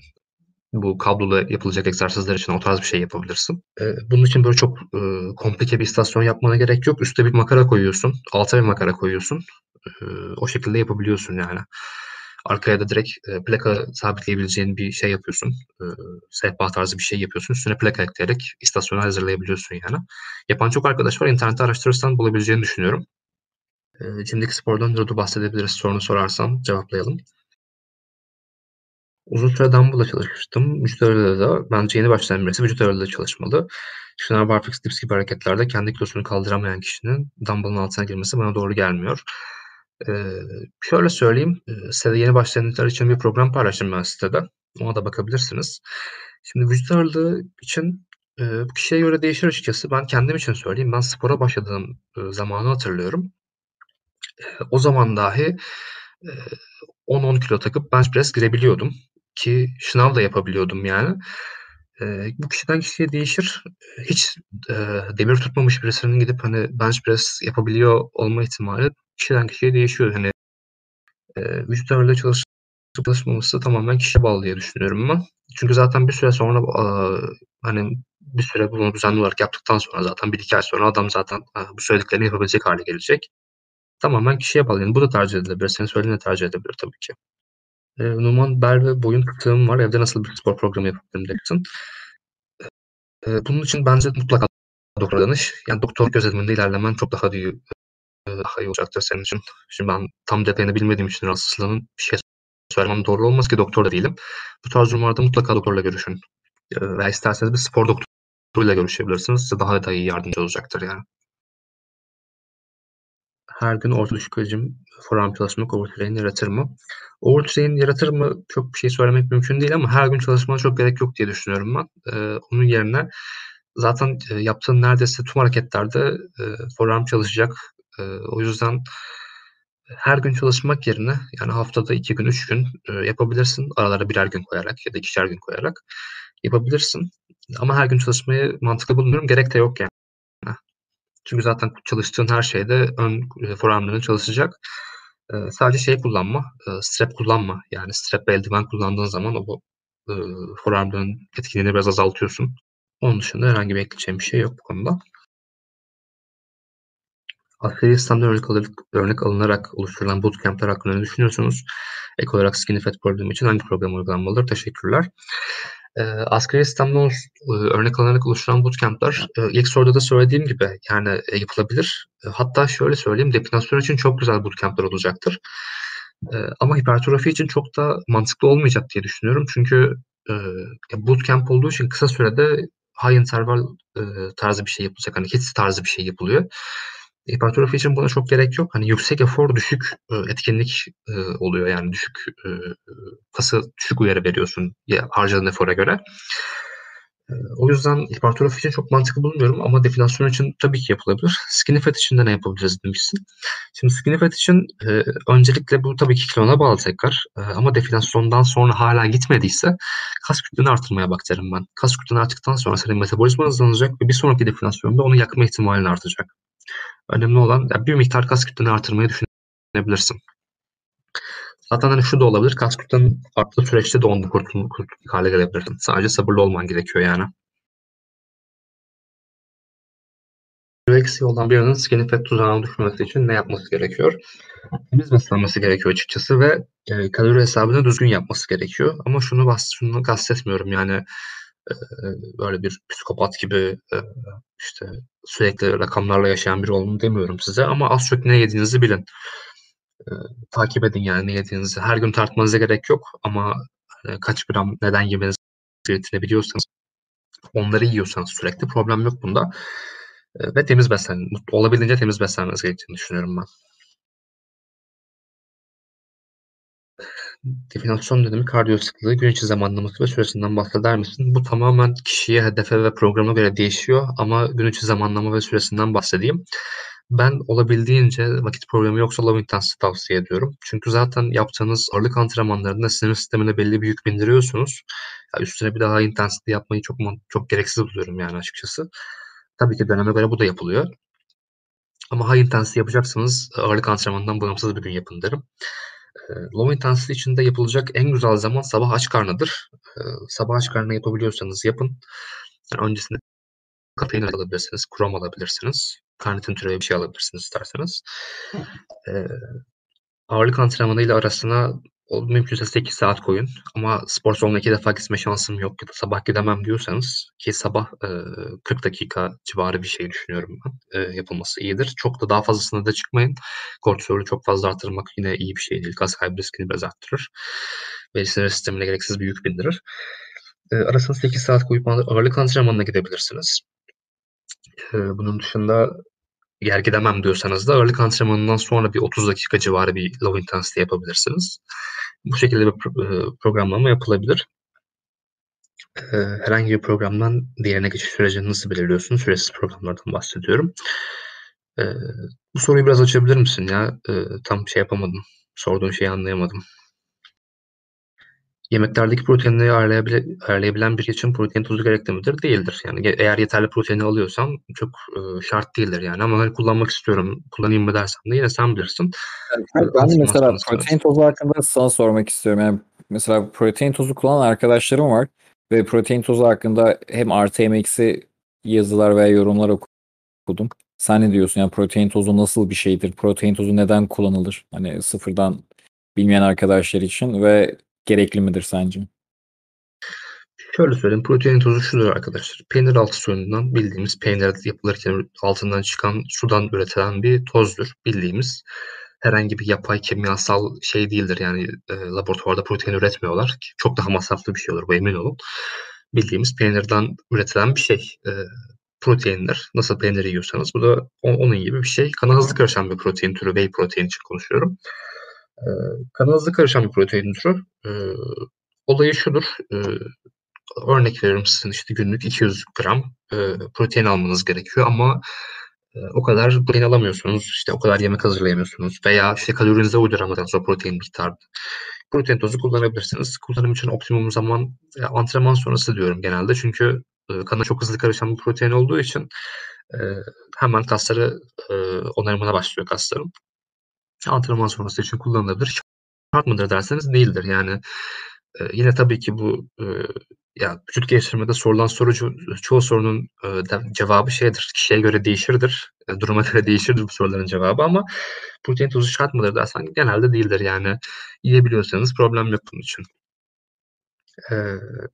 bu kablolu yapılacak egzersizler için o tarz bir şey yapabilirsin. Eee, bunun için böyle çok, ııı, komplike bir istasyon yapmana gerek yok. Üste bir makara koyuyorsun, alta bir makara koyuyorsun. Eee, o şekilde yapabiliyorsun yani. Arkaya da direkt, eee, plaka sabitleyebileceğin bir şey yapıyorsun. Eee, sehpa tarzı bir şey yapıyorsun. Üstüne plaka ekleyerek istasyonu hazırlayabiliyorsun yani. Yapan çok arkadaş var. İnternette araştırırsan bulabileceğini düşünüyorum. Eee, Jim'deki spordan da bahsedebiliriz sorunu sorarsan cevaplayalım. Uzun süre dumbbell'la çalışmıştım. Vücut ağırlığıyla da bence yeni başlayan birisi vücut ağırlığıyla çalışmalı. Şınav, barfix, dips gibi hareketlerde kendi kilosunu kaldıramayan kişinin dumbbell'ın altına girmesi bana doğru gelmiyor. Eee, şöyle söyleyeyim, sitede yeni başlayanlar için bir program paylaştım ben sitede. Ona da bakabilirsiniz. Şimdi vücut ağırlığı için, eee, bu kişiye göre değişir açıkçası. Ben kendim için söyleyeyim. Ben spora başladığım, ııı, zamanı hatırlıyorum. Eee, o zaman dahi, eee, 10-10 kilo takıp bench press girebiliyordum ki şınav da yapabiliyordum yani. Eee, bu kişiden kişiye değişir. Hiç, eee, demir tutmamış birisinin gidip hani bench press yapabiliyor olma ihtimali kişiden kişiye değişiyor. Hani, eee, vücut ağırlığıyla çalışıp çalışmaması tamamen kişiye bağlı diye düşünüyorum ben. Çünkü zaten bir süre sonra, aaa, hani bir süre bunu düzenli olarak yaptıktan sonra zaten 1-2 ay sonra adam zaten, aaa, bu söylediklerini yapabilecek hâle gelecek. Tamamen kişiye bağlı. Yani bu da tercih edilebilir. Senin söylediğin de tercih edilebilir tabii ki. Eee, Numan bel ve boyun fıtığım var. Evde nasıl bir spor programı yapabilirim demişsin. Eee, bunun için bence mutlaka doktora danış. Yani doktor gözetiminde ilerlemen çok daha iyi, daha iyi olacaktır senin için. Şimdi ben tam detayını bilmediğim için rahatsızlığının bir şey söylemem doğru olmaz ki doktor da değilim. Bu tarz durumlarda mutlaka doktorla görüşün. Veya isterseniz bir spor doktoruyla görüşebilirsiniz. Size daha da iyi yardımcı olacaktır yani. Her gün orta düşük hacim forearm çalışmak overtrain yaratır mı? Overtrain yaratır mı? Çok bir şey söylemek mümkün değil ama her gün çalışmana çok gerek yok diye düşünüyorum ben. Eee, onun yerine zaten, eee, yaptığın neredeyse tüm hareketlerde, eee, forearm çalışacak. Eee, o yüzden her gün çalışmak yerine yani haftada 2 gün, 3 gün, eee, yapabilirsin. Aralara birer gün koyarak ya da 2'şer gün koyarak yapabilirsin. Ama her gün çalışmayı mantıklı bulmuyorum. Gerek de yok yani. Çünkü zaten çalıştığın her şeyde ön, eee, forearm'ların çalışacak. Eee, sadece şey kullanma, eee, strap kullanma. Yani strap ve eldiven kullandığın zaman o e, forearm'ın etkinliğini biraz azaltıyorsun. Onun dışında herhangi bir ekleyeceğim bir şey yok bu konuda. Askeri İslam'dan örnek, alır, örnek alınarak oluşturulan bootcamp'ler hakkında ne düşünüyorsunuz? Ek olarak Skinny Fat problemi için hangi program uygulanmalıdır? Teşekkürler. E, askeri İslam'dan e, örnek alınarak oluşturulan bootcamp'ler e, ilk soruda da söylediğim gibi yani e, yapılabilir. E, hatta şöyle söyleyeyim, depinasyon için çok güzel bootcamp'ler olacaktır. E, ama hipertrofi için çok da mantıklı olmayacak diye düşünüyorum. Çünkü e, bootcamp olduğu için kısa sürede high interval e, tarzı bir şey yapılacak. Hani hits tarzı bir şey yapılıyor. Hipertrofi için buna çok gerek yok. Hani yüksek efor, düşük e, etkinlik e, oluyor. Yani düşük e, kası düşük uyarı veriyorsun ya, harcadığın efora göre. E, o yüzden hipertrofi için çok mantıklı bulmuyorum ama definasyon için tabii ki yapılabilir. Skinny fat için de ne yapabiliriz demişsin. Şimdi skinny fat için e, öncelikle bu tabii ki kilona bağlı tekrar. E, ama definasyondan sonra hala gitmediyse kas kütleni artırmaya bak derim ben. Kas kütleni arttıktan sonra senin metabolizma hızlanacak ve bir sonraki definasyonda onu yakma ihtimalin artacak. Önemli olan yani bir miktar kas kütleni artırmayı düşünebilirsin. Zaten hani şu da olabilir. Kas kütlenin arttığı süreçte de ondan kurtulmak kurtul hale gelebilirsin. Sadece sabırlı olman gerekiyor yani. eksiği olan birinin skinny fat tuzağına düşmesi için ne yapması gerekiyor? Temiz beslenmesi gerekiyor açıkçası ve e, kalori hesabını düzgün yapması gerekiyor. Ama şunu, bas, şunu kastetmiyorum yani böyle bir psikopat gibi e, işte sürekli rakamlarla yaşayan biri olduğunu demiyorum size ama az çok ne yediğinizi bilin. E, takip edin yani ne yediğinizi. Her gün tartmanıza gerek yok ama e, kaç gram neden yemeniz gerektiğini biliyorsanız onları yiyorsanız sürekli problem yok bunda. E, ve temiz beslen, olabildiğince temiz beslenmeniz gerektiğini düşünüyorum ben. Definasyon dönemi kardiyo sıklığı, gün içi zamanlaması ve süresinden bahseder misin? Bu tamamen kişiye, hedefe ve programa göre değişiyor ama gün içi zamanlama ve süresinden bahsedeyim. Ben olabildiğince vakit problemi yoksa low intensity tavsiye ediyorum. Çünkü zaten yaptığınız ağırlık antrenmanlarında sinir sistemine belli bir yük bindiriyorsunuz. Ya üstüne bir daha intensity yapmayı çok çok gereksiz buluyorum yani açıkçası. Tabii ki döneme göre bu da yapılıyor. Ama high intensity yapacaksanız ağırlık antrenmanından bağımsız bir gün yapın derim. Low intensity için de yapılacak en güzel zaman sabah aç karnıdır. Sabah aç karnına yapabiliyorsanız yapın. Yani öncesinde kafein alabilirsiniz, krom alabilirsiniz. Karnitin türevi bir şey alabilirsiniz isterseniz. Ee, ağırlık antrenmanıyla arasına mümkünse 8 saat koyun. Ama spor salonuna iki defa gitme şansım yok ya da sabah gidemem diyorsanız ki sabah e, 40 dakika civarı bir şey düşünüyorum ben. E, yapılması iyidir. Çok da daha fazlasına da çıkmayın. Kortizolü çok fazla arttırmak yine iyi bir şey değil. Kas kaybı riskini biraz arttırır. Ve sinir sistemine gereksiz bir yük bindirir. E, arasına 8 saat koyup ağırlık antrenmanına gidebilirsiniz. E, bunun dışında yer gidemem diyorsanız da ağırlık antrenmanından sonra bir 30 dakika civarı bir low intensity yapabilirsiniz. Bu şekilde bir programlama yapılabilir. Herhangi bir programdan diğerine geçiş sürecini nasıl belirliyorsun? Süresiz programlardan bahsediyorum. Bu soruyu biraz açabilir misin ya? Tam şey yapamadım. Sorduğun şeyi anlayamadım. Yemeklerdeki proteinleri ayarlayabile, ayarlayabilen biri için protein tozu gerekli midir? Değildir. Yani eğer yeterli proteini alıyorsan çok e, şart değildir yani. Ama hani kullanmak istiyorum, kullanayım mı dersen de yine sen bilirsin. Yani ben de mesela protein tozu hakkında sana sormak istiyorum. Yani mesela protein tozu kullanan arkadaşlarım var ve protein tozu hakkında hem artı hem eksi yazılar veya yorumlar okudum. Sen ne diyorsun? Yani protein tozu nasıl bir şeydir? Protein tozu neden kullanılır? Hani sıfırdan bilmeyen arkadaşlar için ve gerekli midir sence? Şöyle söyleyeyim. Protein tozu şudur arkadaşlar. Peynir altı suyundan bildiğimiz peynir yapılırken altından çıkan sudan üretilen bir tozdur. Bildiğimiz herhangi bir yapay kimyasal şey değildir. Yani e, laboratuvarda protein üretmiyorlar. Çok daha masraflı bir şey olur bu emin olun. Bildiğimiz peynirden üretilen bir şey. E, proteinler. Nasıl peynir yiyorsanız bu da onun gibi bir şey. Kana hızlı karışan bir protein türü. Whey protein için konuşuyorum. E, kana hızlı karışan bir protein türü. E, olayı şudur. E, örnek veriyorum sizin işte günlük 200 gram e, protein almanız gerekiyor ama e, o kadar protein alamıyorsunuz. işte o kadar yemek hazırlayamıyorsunuz veya işte kalorinize uyduramadığınız o protein miktarı. Protein tozu kullanabilirsiniz. Kullanım için optimum zaman e, antrenman sonrası diyorum genelde. Çünkü e, kana çok hızlı karışan bir protein olduğu için e, hemen kasları e, onarımına başlıyor kasların. Antrenman sonrası için kullanılabilir. Şart mıdır derseniz değildir. Yani Eee, yine tabii ki bu, ııı, ya, vücut geliştirmede sorulan soru ço çoğu sorunun, ııı, da cevabı şeydir, kişiye göre değişirdir. Eee, duruma <laughs> göre değişirdir bu soruların cevabı ama protein tozu şart mıdır dersen genelde değildir yani. Yiyebiliyorsanız problem yok bunun için. Eee,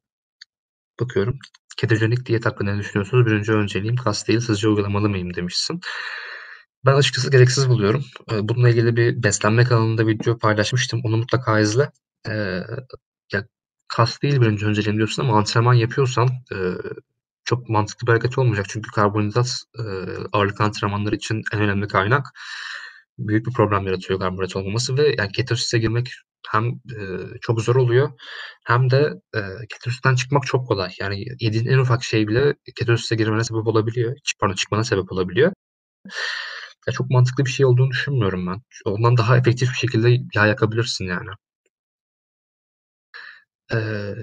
bakıyorum. Ketojenik diyet hakkında ne düşünüyorsunuz? Birinci önceliğim kas değil, sizce uygulamalı mıyım demişsin. Ben açıkçası gereksiz buluyorum. Eee, bununla ilgili bir beslenme kanalında video paylaşmıştım. Onu mutlaka izle. Eee, ya, kas değil birinci önceliğim diyorsun ama antrenman yapıyorsan, eee, çok mantıklı bir hareket olmayacak. Çünkü karbonhidrat, eee, ağırlık antrenmanları için en önemli kaynak. Büyük bir problem yaratıyor karbonhidrat olmaması ve yani ketosise girmek hem, eee, çok zor oluyor hem de, eee, ketosisten çıkmak çok kolay. Yani yediğin en ufak şey bile ketosise girmene sebep olabiliyor. Pardon, çıkmana sebep olabiliyor. Ya, çok mantıklı bir şey olduğunu düşünmüyorum ben. Ondan daha efektif bir şekilde yağ yakabilirsin yani. Eee,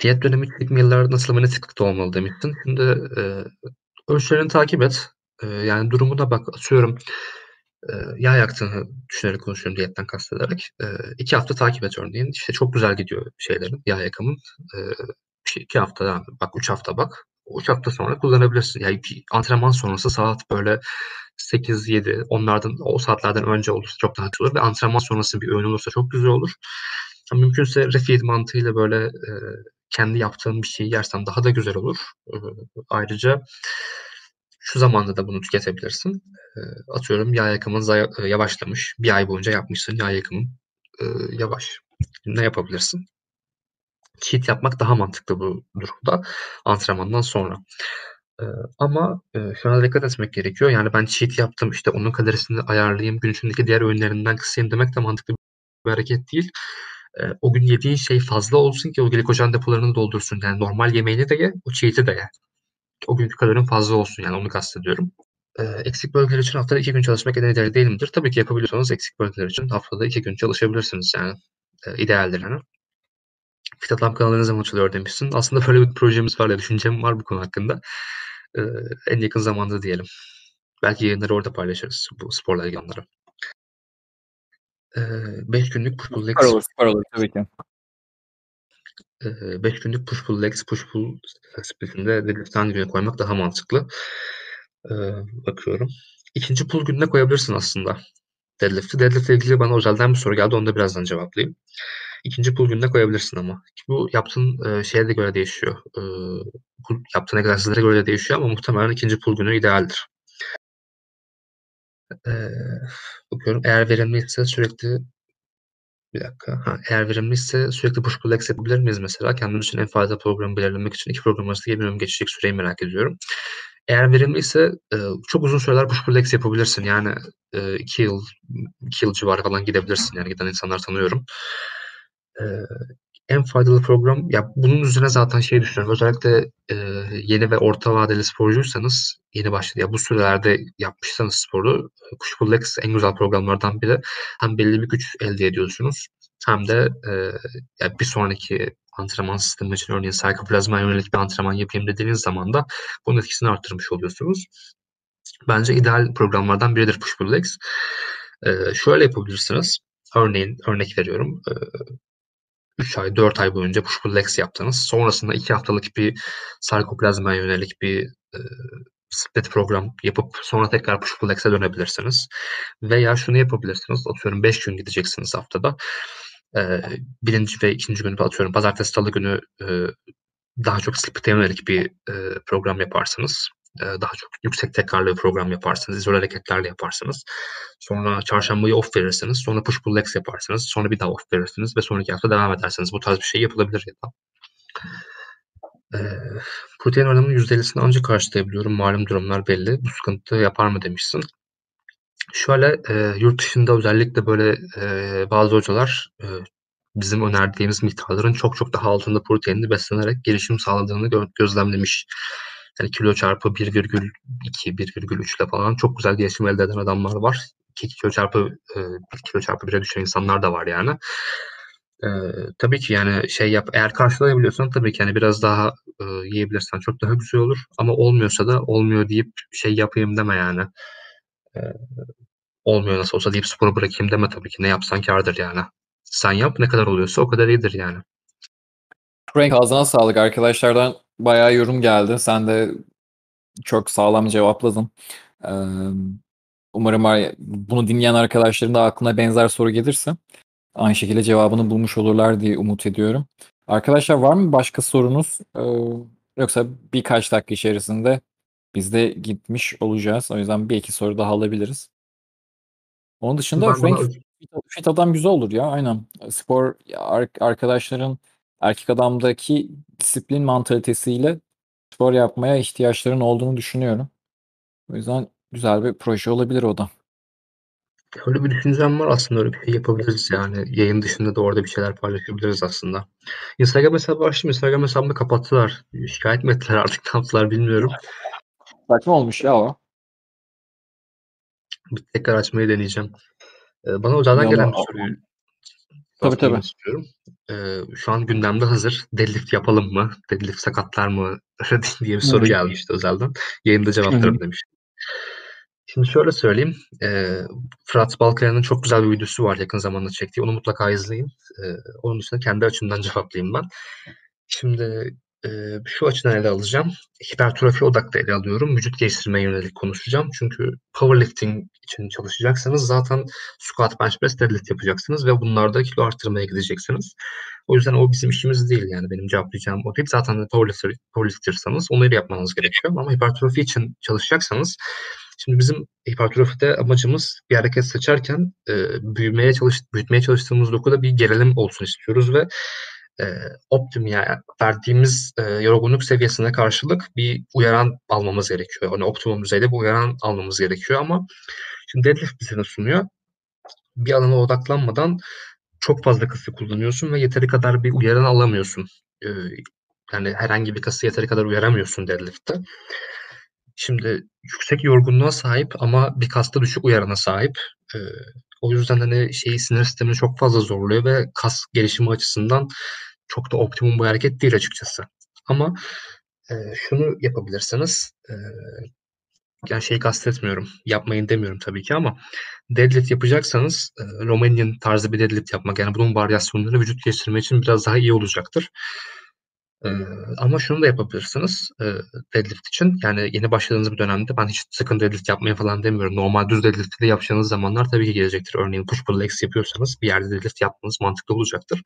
diyet dönemi ilk nasıl ve ne sıklıkta olmalı demiştin. Şimdi, eee, ölçülerini takip et. Eee, yani durumuna bak. Atıyorum, eee, yağ yaktığını düşünerek konuşuyorum diyetten kastederek. Eee, 2 hafta takip et örneğin. İşte, çok güzel gidiyor şeylerin, yağ yakımın. Eee, işte, 2 hafta bak, 3 hafta bak. 3 hafta sonra kullanabilirsin. Yani antrenman sonrası saat böyle 8-7 onlardan o saatlerden önce olursa çok daha güzel olur ve antrenman sonrası bir öğün olursa çok güzel olur. Mümkünse refeed mantığıyla böyle, eee, kendi yaptığın bir şeyi yersen daha da güzel olur. Eee, ayrıca şu zamanda da bunu tüketebilirsin. Eee, atıyorum yağ yakımın eee, yavaşlamış. 1 ay boyunca yapmışsın yağ yakımın, eee, yavaş. Ne yapabilirsin? Cheat yapmak daha mantıklı bu durumda antrenmandan sonra. Ama, eee, şuna dikkat etmek gerekiyor. Yani ben cheat yaptım, işte, onun kalorisini ayarlayayım, gün içindeki diğer öğünlerinden kısayım demek de mantıklı bir hareket değil. Eee, o gün yediğin şey fazla olsun ki o glikojen depolarını doldursun. Yani normal yemeğini de ye, o cheat'i de ye. O günkü kalorin fazla olsun yani onu kastediyorum. Eee, eksik bölgeler için haftada 2 gün çalışmak en ideali değil midir? Tabii ki yapabiliyorsanız eksik bölgeler için haftada 2 gün çalışabilirsiniz yani. Eee, idealdir hani. Fitadam kanalı ne zaman açılıyor demişsin. Aslında böyle bir projemiz var ya düşüncem var bu konu hakkında. Eee, en yakın zamanda diyelim. Belki yayınları orada paylaşırız bu sporla ilgili anları. Eee, 5 günlük push pull legs Süper olur, süper olur tabii ki. Eee, 5 günlük push pull legs, push pull split'inde deadlift hangi güne koymak daha mantıklı? Eee, bakıyorum. 2'nci pull gününe koyabilirsin aslında deadlift'i. Deadlift'le ilgili bana özelden bir soru geldi. Onu da birazdan cevaplayayım. 2'nci pull gününe koyabilirsin ama. Bu yaptığın, eee, şeye de göre değişiyor. Bu yaptığın egzersizlere göre de değişiyor ama muhtemelen 2'nci pull günü idealdir. Eee, bakıyorum eğer verimliyse sürekli Bir dakika. Ha, eğer verimliyse sürekli push pull legs yapabilir miyiz mesela? Kendimiz için en faydalı programı belirlemek için 2 program arasında bir geçecek süreyi merak ediyorum. Eğer verimliyse, eee, çok uzun süreler push pull legs yapabilirsin. Yani, eee, 2 yıl, 2 yıl civarı falan gidebilirsin. Yani giden insanlar tanıyorum. En faydalı program ya bunun üzerine zaten şey düşünüyorum. Özellikle, eee, yeni ve orta vadeli sporcuysanız yeni başladı ya bu sürelerde yapmışsanız sporu pull legs en güzel programlardan biri. Hem belli bir güç elde ediyorsunuz hem de, eee, ya bir sonraki antrenman sistemi için örneğin sarkoplazmaya yönelik bir antrenman yapayım dediğiniz zaman da bunun etkisini arttırmış oluyorsunuz. Bence ideal programlardan biridir push pull legs. Eee, şöyle yapabilirsiniz. Örneğin örnek veriyorum. 3 ay, 4 ay boyunca push pull legs yaptınız. Sonrasında 2 haftalık bir sarkoplazmaya yönelik bir, eee, split program yapıp sonra tekrar push pull legs'e dönebilirsiniz. Veya şunu yapabilirsiniz. Atıyorum 5 gün gideceksiniz haftada. Eee, 1'inci ve 2'nci günü atıyorum pazartesi, salı günü, eee, daha çok split'e yönelik bir, eee, program yaparsınız. Eee, daha çok yüksek tekrarlı bir program yaparsınız. İzole hareketlerle yaparsınız. Sonra çarşambayı off verirsiniz. Sonra push pull legs yaparsınız. Sonra bir daha off verirsiniz ve sonraki hafta devam edersiniz. Bu tarz bir şey yapılabilir ya da. Eee, protein oranımın %50'sini ancak karşılayabiliyorum. Malum durumlar belli. Bu sıkıntı yapar mı demişsin. Şöyle, eee, yurt dışında özellikle böyle, eee, bazı hocalar, eee, bizim önerdiğimiz miktarların çok çok daha altında proteinli beslenerek gelişim sağladığını gö gözlemlemiş. Yani kilo çarpı 1,2, 1,3 ile falan çok güzel gelişim elde eden adamlar var. Ki kilo çarpı, eee, 1 kilo çarpı 1'e düşen insanlar da var yani. Eee, tabii ki yani şey yap eğer karşılayabiliyorsan tabii ki hani biraz daha, ııı, yiyebilirsen çok daha güzel olur ama olmuyorsa da olmuyor deyip şey yapayım deme yani. Eee, olmuyor nasıl olsa deyip sporu bırakayım deme tabii ki. Ne yapsan kârdır yani. Sen yap, ne kadar oluyorsa o kadar iyidir yani. Frank ağzına sağlık. Arkadaşlardan bayağı yorum geldi. Sen de çok sağlam cevapladın. Umarım ar bunu dinleyen arkadaşların da aklına benzer soru gelirse aynı şekilde cevabını bulmuş olurlar diye umut ediyorum. Arkadaşlar var mı başka sorunuz? Eee, yoksa birkaç dakika içerisinde biz de gitmiş olacağız. O yüzden 1-2 soru daha alabiliriz. Onun dışında Frank bana fit fit adam güzel olur ya, aynen. Spor ar arkadaşların erkek adamdaki disiplin mantalitesiyle spor yapmaya ihtiyaçlarının olduğunu düşünüyorum. O yüzden güzel bir proje olabilir o da. Öyle bir düşüncem var aslında. Öyle bir şey yapabiliriz yani. Yayın dışında da orada bir şeyler paylaşabiliriz aslında. Instagram hesabı açtım. Instagram hesabımı kapattılar. Şikâyet mi ettiler artık ne yaptılar bilmiyorum. Saçma olmuş ya o. Bir tekrar açmayı deneyeceğim. Eee, bana Ya gelen bir soruyu Tabii, tabii. istiyorum. Eee, şu an gündemde hazır. Deadlift yapalım mı? Deadlift sakatlar mı? <laughs> diye bir soru gelmişti özelden. Yayında cevaplarım demiştim. Şimdi şöyle söyleyeyim. Eee, Fırat Balkaya'nın çok güzel bir videosu var yakın zamanda çektiği. Onu mutlaka izleyin. Eee, onun dışında kendi açımdan <laughs> cevaplayayım ben. Şimdi, eee, şu açıdan ele alacağım. Hipertrofi odaklı ele alıyorum. Vücut geliştirmeye yönelik konuşacağım. Çünkü powerlifting için çalışacaksanız zaten squat, bench press, deadlift yapacaksınız ve bunlarda kilo arttırmaya gideceksiniz. O yüzden o bizim işimiz değil yani benim cevaplayacağım o değil. Zaten powerlifter powerlifter'sanız onları yapmanız gerekiyor ama hipertrofi için çalışacaksanız şimdi bizim hipertrofide amacımız bir hareket seçerken, eee, büyümeye çalış büyütmeye çalıştığımız dokuda bir gerilim olsun istiyoruz ve, eee, optimum yani verdiğimiz, eee, yorgunluk seviyesine karşılık bir uyaran almamız gerekiyor. Hani optimum düzeyde bir uyaran almamız gerekiyor ama şimdi deadlift bize ne sunuyor? Bir alana odaklanmadan çok fazla kası kullanıyorsun ve yeteri kadar bir uyaran alamıyorsun. Eee, yani herhangi bir kası yeteri kadar uyaramıyorsun deadlift'te. Şimdi yüksek yorgunluğa sahip ama bir kasta düşük uyarana sahip. Eee, o yüzden, hani, şeyi sinir sistemini çok fazla zorluyor ve kas gelişimi açısından çok da optimum bir hareket değil açıkçası. Ama, eee, şunu yapabilirsiniz. Eee, yani şeyi kastetmiyorum, yapmayın demiyorum tabii ki ama deadlift yapacaksanız, eee, Romanian tarzı bir deadlift yapmak, yani bunun varyasyonları vücut geliştirme için biraz daha iyi olacaktır. Eee, ama şunu da yapabilirsiniz, eee, deadlift için. Yani yeni başladığınız bir dönemde ben hiç sakın deadlift yapmayın falan demiyorum. Normal düz deadlift'i de yapacağınız zamanlar tabii ki gelecektir. Örneğin push pull legs yapıyorsanız bir yerde deadlift yapmanız mantıklı olacaktır.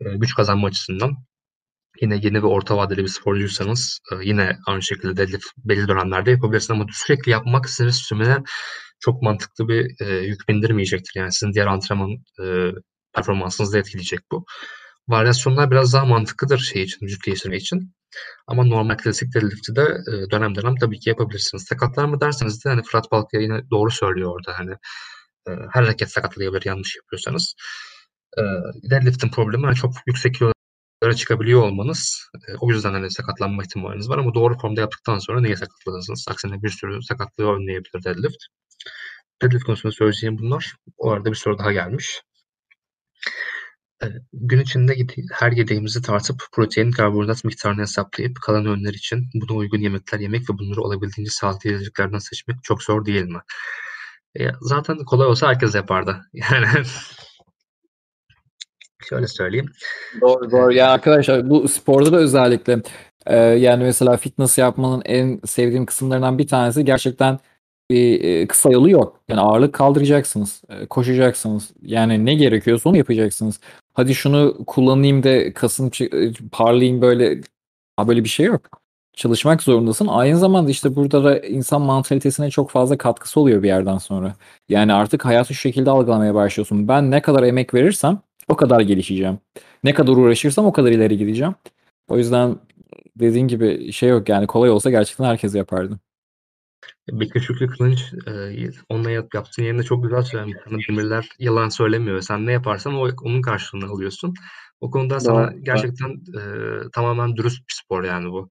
Eee, güç kazanma açısından. Yine yeni ve orta vadeli bir sporcuysanız, eee, yine aynı şekilde deadlift belli dönemlerde yapabilirsiniz ama sürekli yapmak sinir sistemine çok mantıklı bir, eee, yük bindirmeyecektir. Yani sizin diğer antrenman, eee, performansınızı da etkileyecek bu. Varyasyonlar biraz daha mantıklıdır şey için, vücut geliştirme için ama normal klasik deadlift'i de, eee, dönem dönem tabii ki yapabilirsiniz. Sakatlar mı derseniz de, hani, Fırat Balkaya yine doğru söylüyor orada, hani, eee, her hareket sakatlayabilir yanlış yapıyorsanız. Eee, deadlift'in problemi, hani, çok yüksek kilolara çıkabiliyor olmanız. Eee, o yüzden, hani, sakatlanma ihtimaliniz var ama doğru formda yaptıktan sonra niye sakatlanırsınız? Aksine bir sürü sakatlığı önleyebilir deadlift. Deadlift konusunda söyleyeceğim bunlar. O arada bir soru daha gelmiş. Eee, gün içinde her yediğimizi tartıp protein, karbonhidrat miktarını hesaplayıp kalan öğünler için buna uygun yemekler yemek ve bunları olabildiğince sağlıklı yiyeceklerden seçmek çok zor değil mi? Eee, zaten kolay olsa herkes yapardı. <laughs> Yani şöyle söyleyeyim. Doğru, doğru. Eee Ya, arkadaşlar bu sporda da özellikle, eee, yani, mesela fitness yapmanın en sevdiğim kısımlarından bir tanesi gerçekten bir, eee, kısa yolu yok. Yani ağırlık kaldıracaksınız, eee, koşacaksınız. Yani ne gerekiyorsa onu yapacaksınız. Hadi şunu kullanayım da kasım eee, parlayayım böyle a böyle bir şey yok. Çalışmak zorundasın. Aynı zamanda, işte, burada da insan mantalitesine çok fazla katkısı oluyor bir yerden sonra. Yani artık hayatı şu şekilde algılamaya başlıyorsun. Ben ne kadar emek verirsem o kadar gelişeceğim. Ne kadar uğraşırsam o kadar ileri gideceğim. O yüzden dediğin gibi şey yok yani kolay olsa gerçekten herkes yapardı. Bekir Şükrü Kılınç, eee, onunla yap yaptığın yayında çok güzel söylemiş. Hani demirler yalan söylemiyor. Sen ne yaparsan o onun karşılığını alıyorsun. O konuda sana Doğru, doğru. gerçekten, eee, tamamen dürüst bir spor yani bu.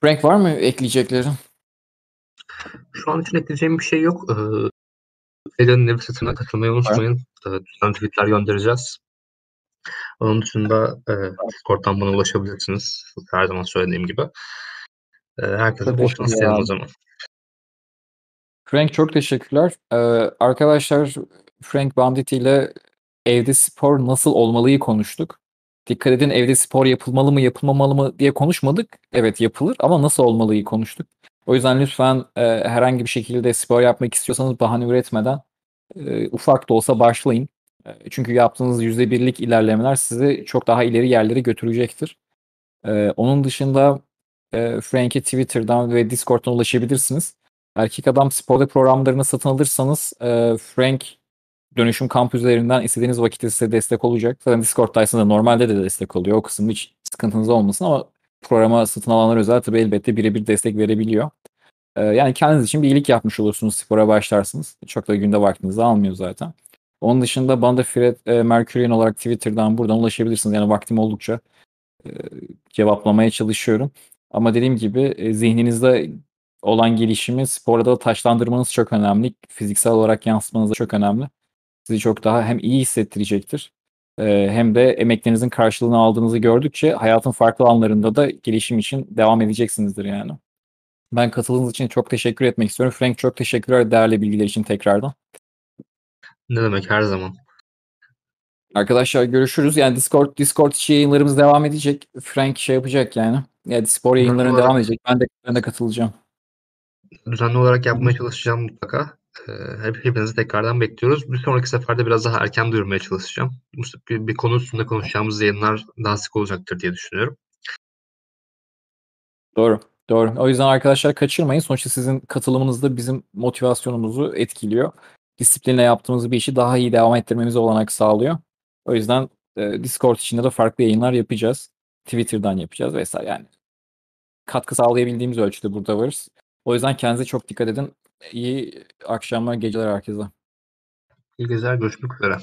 Frank var mı ekleyeceklerin? Şu an için ekleyeceğim bir şey yok. Eee, Feda'nın newsletter'ına katılmayı unutmayın. Eee, düzenli tweet'ler göndereceğiz. Onun dışında, eee, Discord'dan bana ulaşabilirsiniz. Her zaman söylediğim gibi. Eee, herkese bol şans o zaman. Frank çok teşekkürler. Eee, arkadaşlar Frank Banditti ile evde spor nasıl olmalıyı konuştuk. Dikkat edin evde spor yapılmalı mı yapılmamalı mı diye konuşmadık. Evet yapılır ama nasıl olmalıyı konuştuk. O yüzden lütfen e, herhangi bir şekilde spor yapmak istiyorsanız bahane üretmeden e, ufak da olsa başlayın. E, çünkü yaptığınız %1'lik ilerlemeler sizi çok daha ileri yerlere götürecektir. E, onun dışında e, Frank'e Twitter'dan ve Discord'dan ulaşabilirsiniz. Erkek Adam Spor'da programlarını satın alırsanız e, Frank dönüşüm kamp üzerinden istediğiniz vakitte size destek olacak. Zaten Discord'daysa da normalde de destek oluyor. O kısımda hiç sıkıntınız olmasın ama programa satın alanlar özel tabii elbette birebir destek verebiliyor. Ee, yani kendiniz için bir iyilik yapmış olursunuz spora başlarsınız. Çok da günde vaktinizi almıyor zaten. Onun dışında bana da Fred e, Mercury'in olarak Twitter'dan buradan ulaşabilirsiniz. Yani vaktim oldukça e, cevaplamaya çalışıyorum. Ama dediğim gibi e, zihninizde olan gelişimi sporda da taşlandırmanız çok önemli. Fiziksel olarak yansıtmanız da çok önemli. Sizi çok daha hem iyi hissettirecektir e, hem de emeklerinizin karşılığını aldığınızı gördükçe hayatın farklı alanlarında da gelişim için devam edeceksinizdir yani. Ben katıldığınız için çok teşekkür etmek istiyorum. Frank çok teşekkürler değerli bilgiler için tekrardan. Ne demek her zaman. Arkadaşlar görüşürüz. Yani Discord Discord içi yayınlarımız devam edecek. Frank şey yapacak yani. Yani spor yayınlarına devam edecek. Ben de ben de katılacağım. Düzenli olarak yapmaya çalışacağım mutlaka. Ee, hep hepinizi tekrardan bekliyoruz. Bir sonraki seferde biraz daha erken duyurmaya çalışacağım. Bir, bir konu üstünde konuşacağımız yayınlar daha sık olacaktır diye düşünüyorum. Doğru. Doğru. O yüzden arkadaşlar kaçırmayın. Sonuçta sizin katılımınız da bizim motivasyonumuzu etkiliyor. Disiplinle yaptığımız bir işi daha iyi devam ettirmemize olanak sağlıyor. O yüzden e, Discord içinde de farklı yayınlar yapacağız. Twitter'dan yapacağız vesaire yani. Katkı sağlayabildiğimiz ölçüde burada varız. O yüzden kendinize çok dikkat edin. İyi akşamlar, geceler herkese. İyi geceler, görüşmek üzere.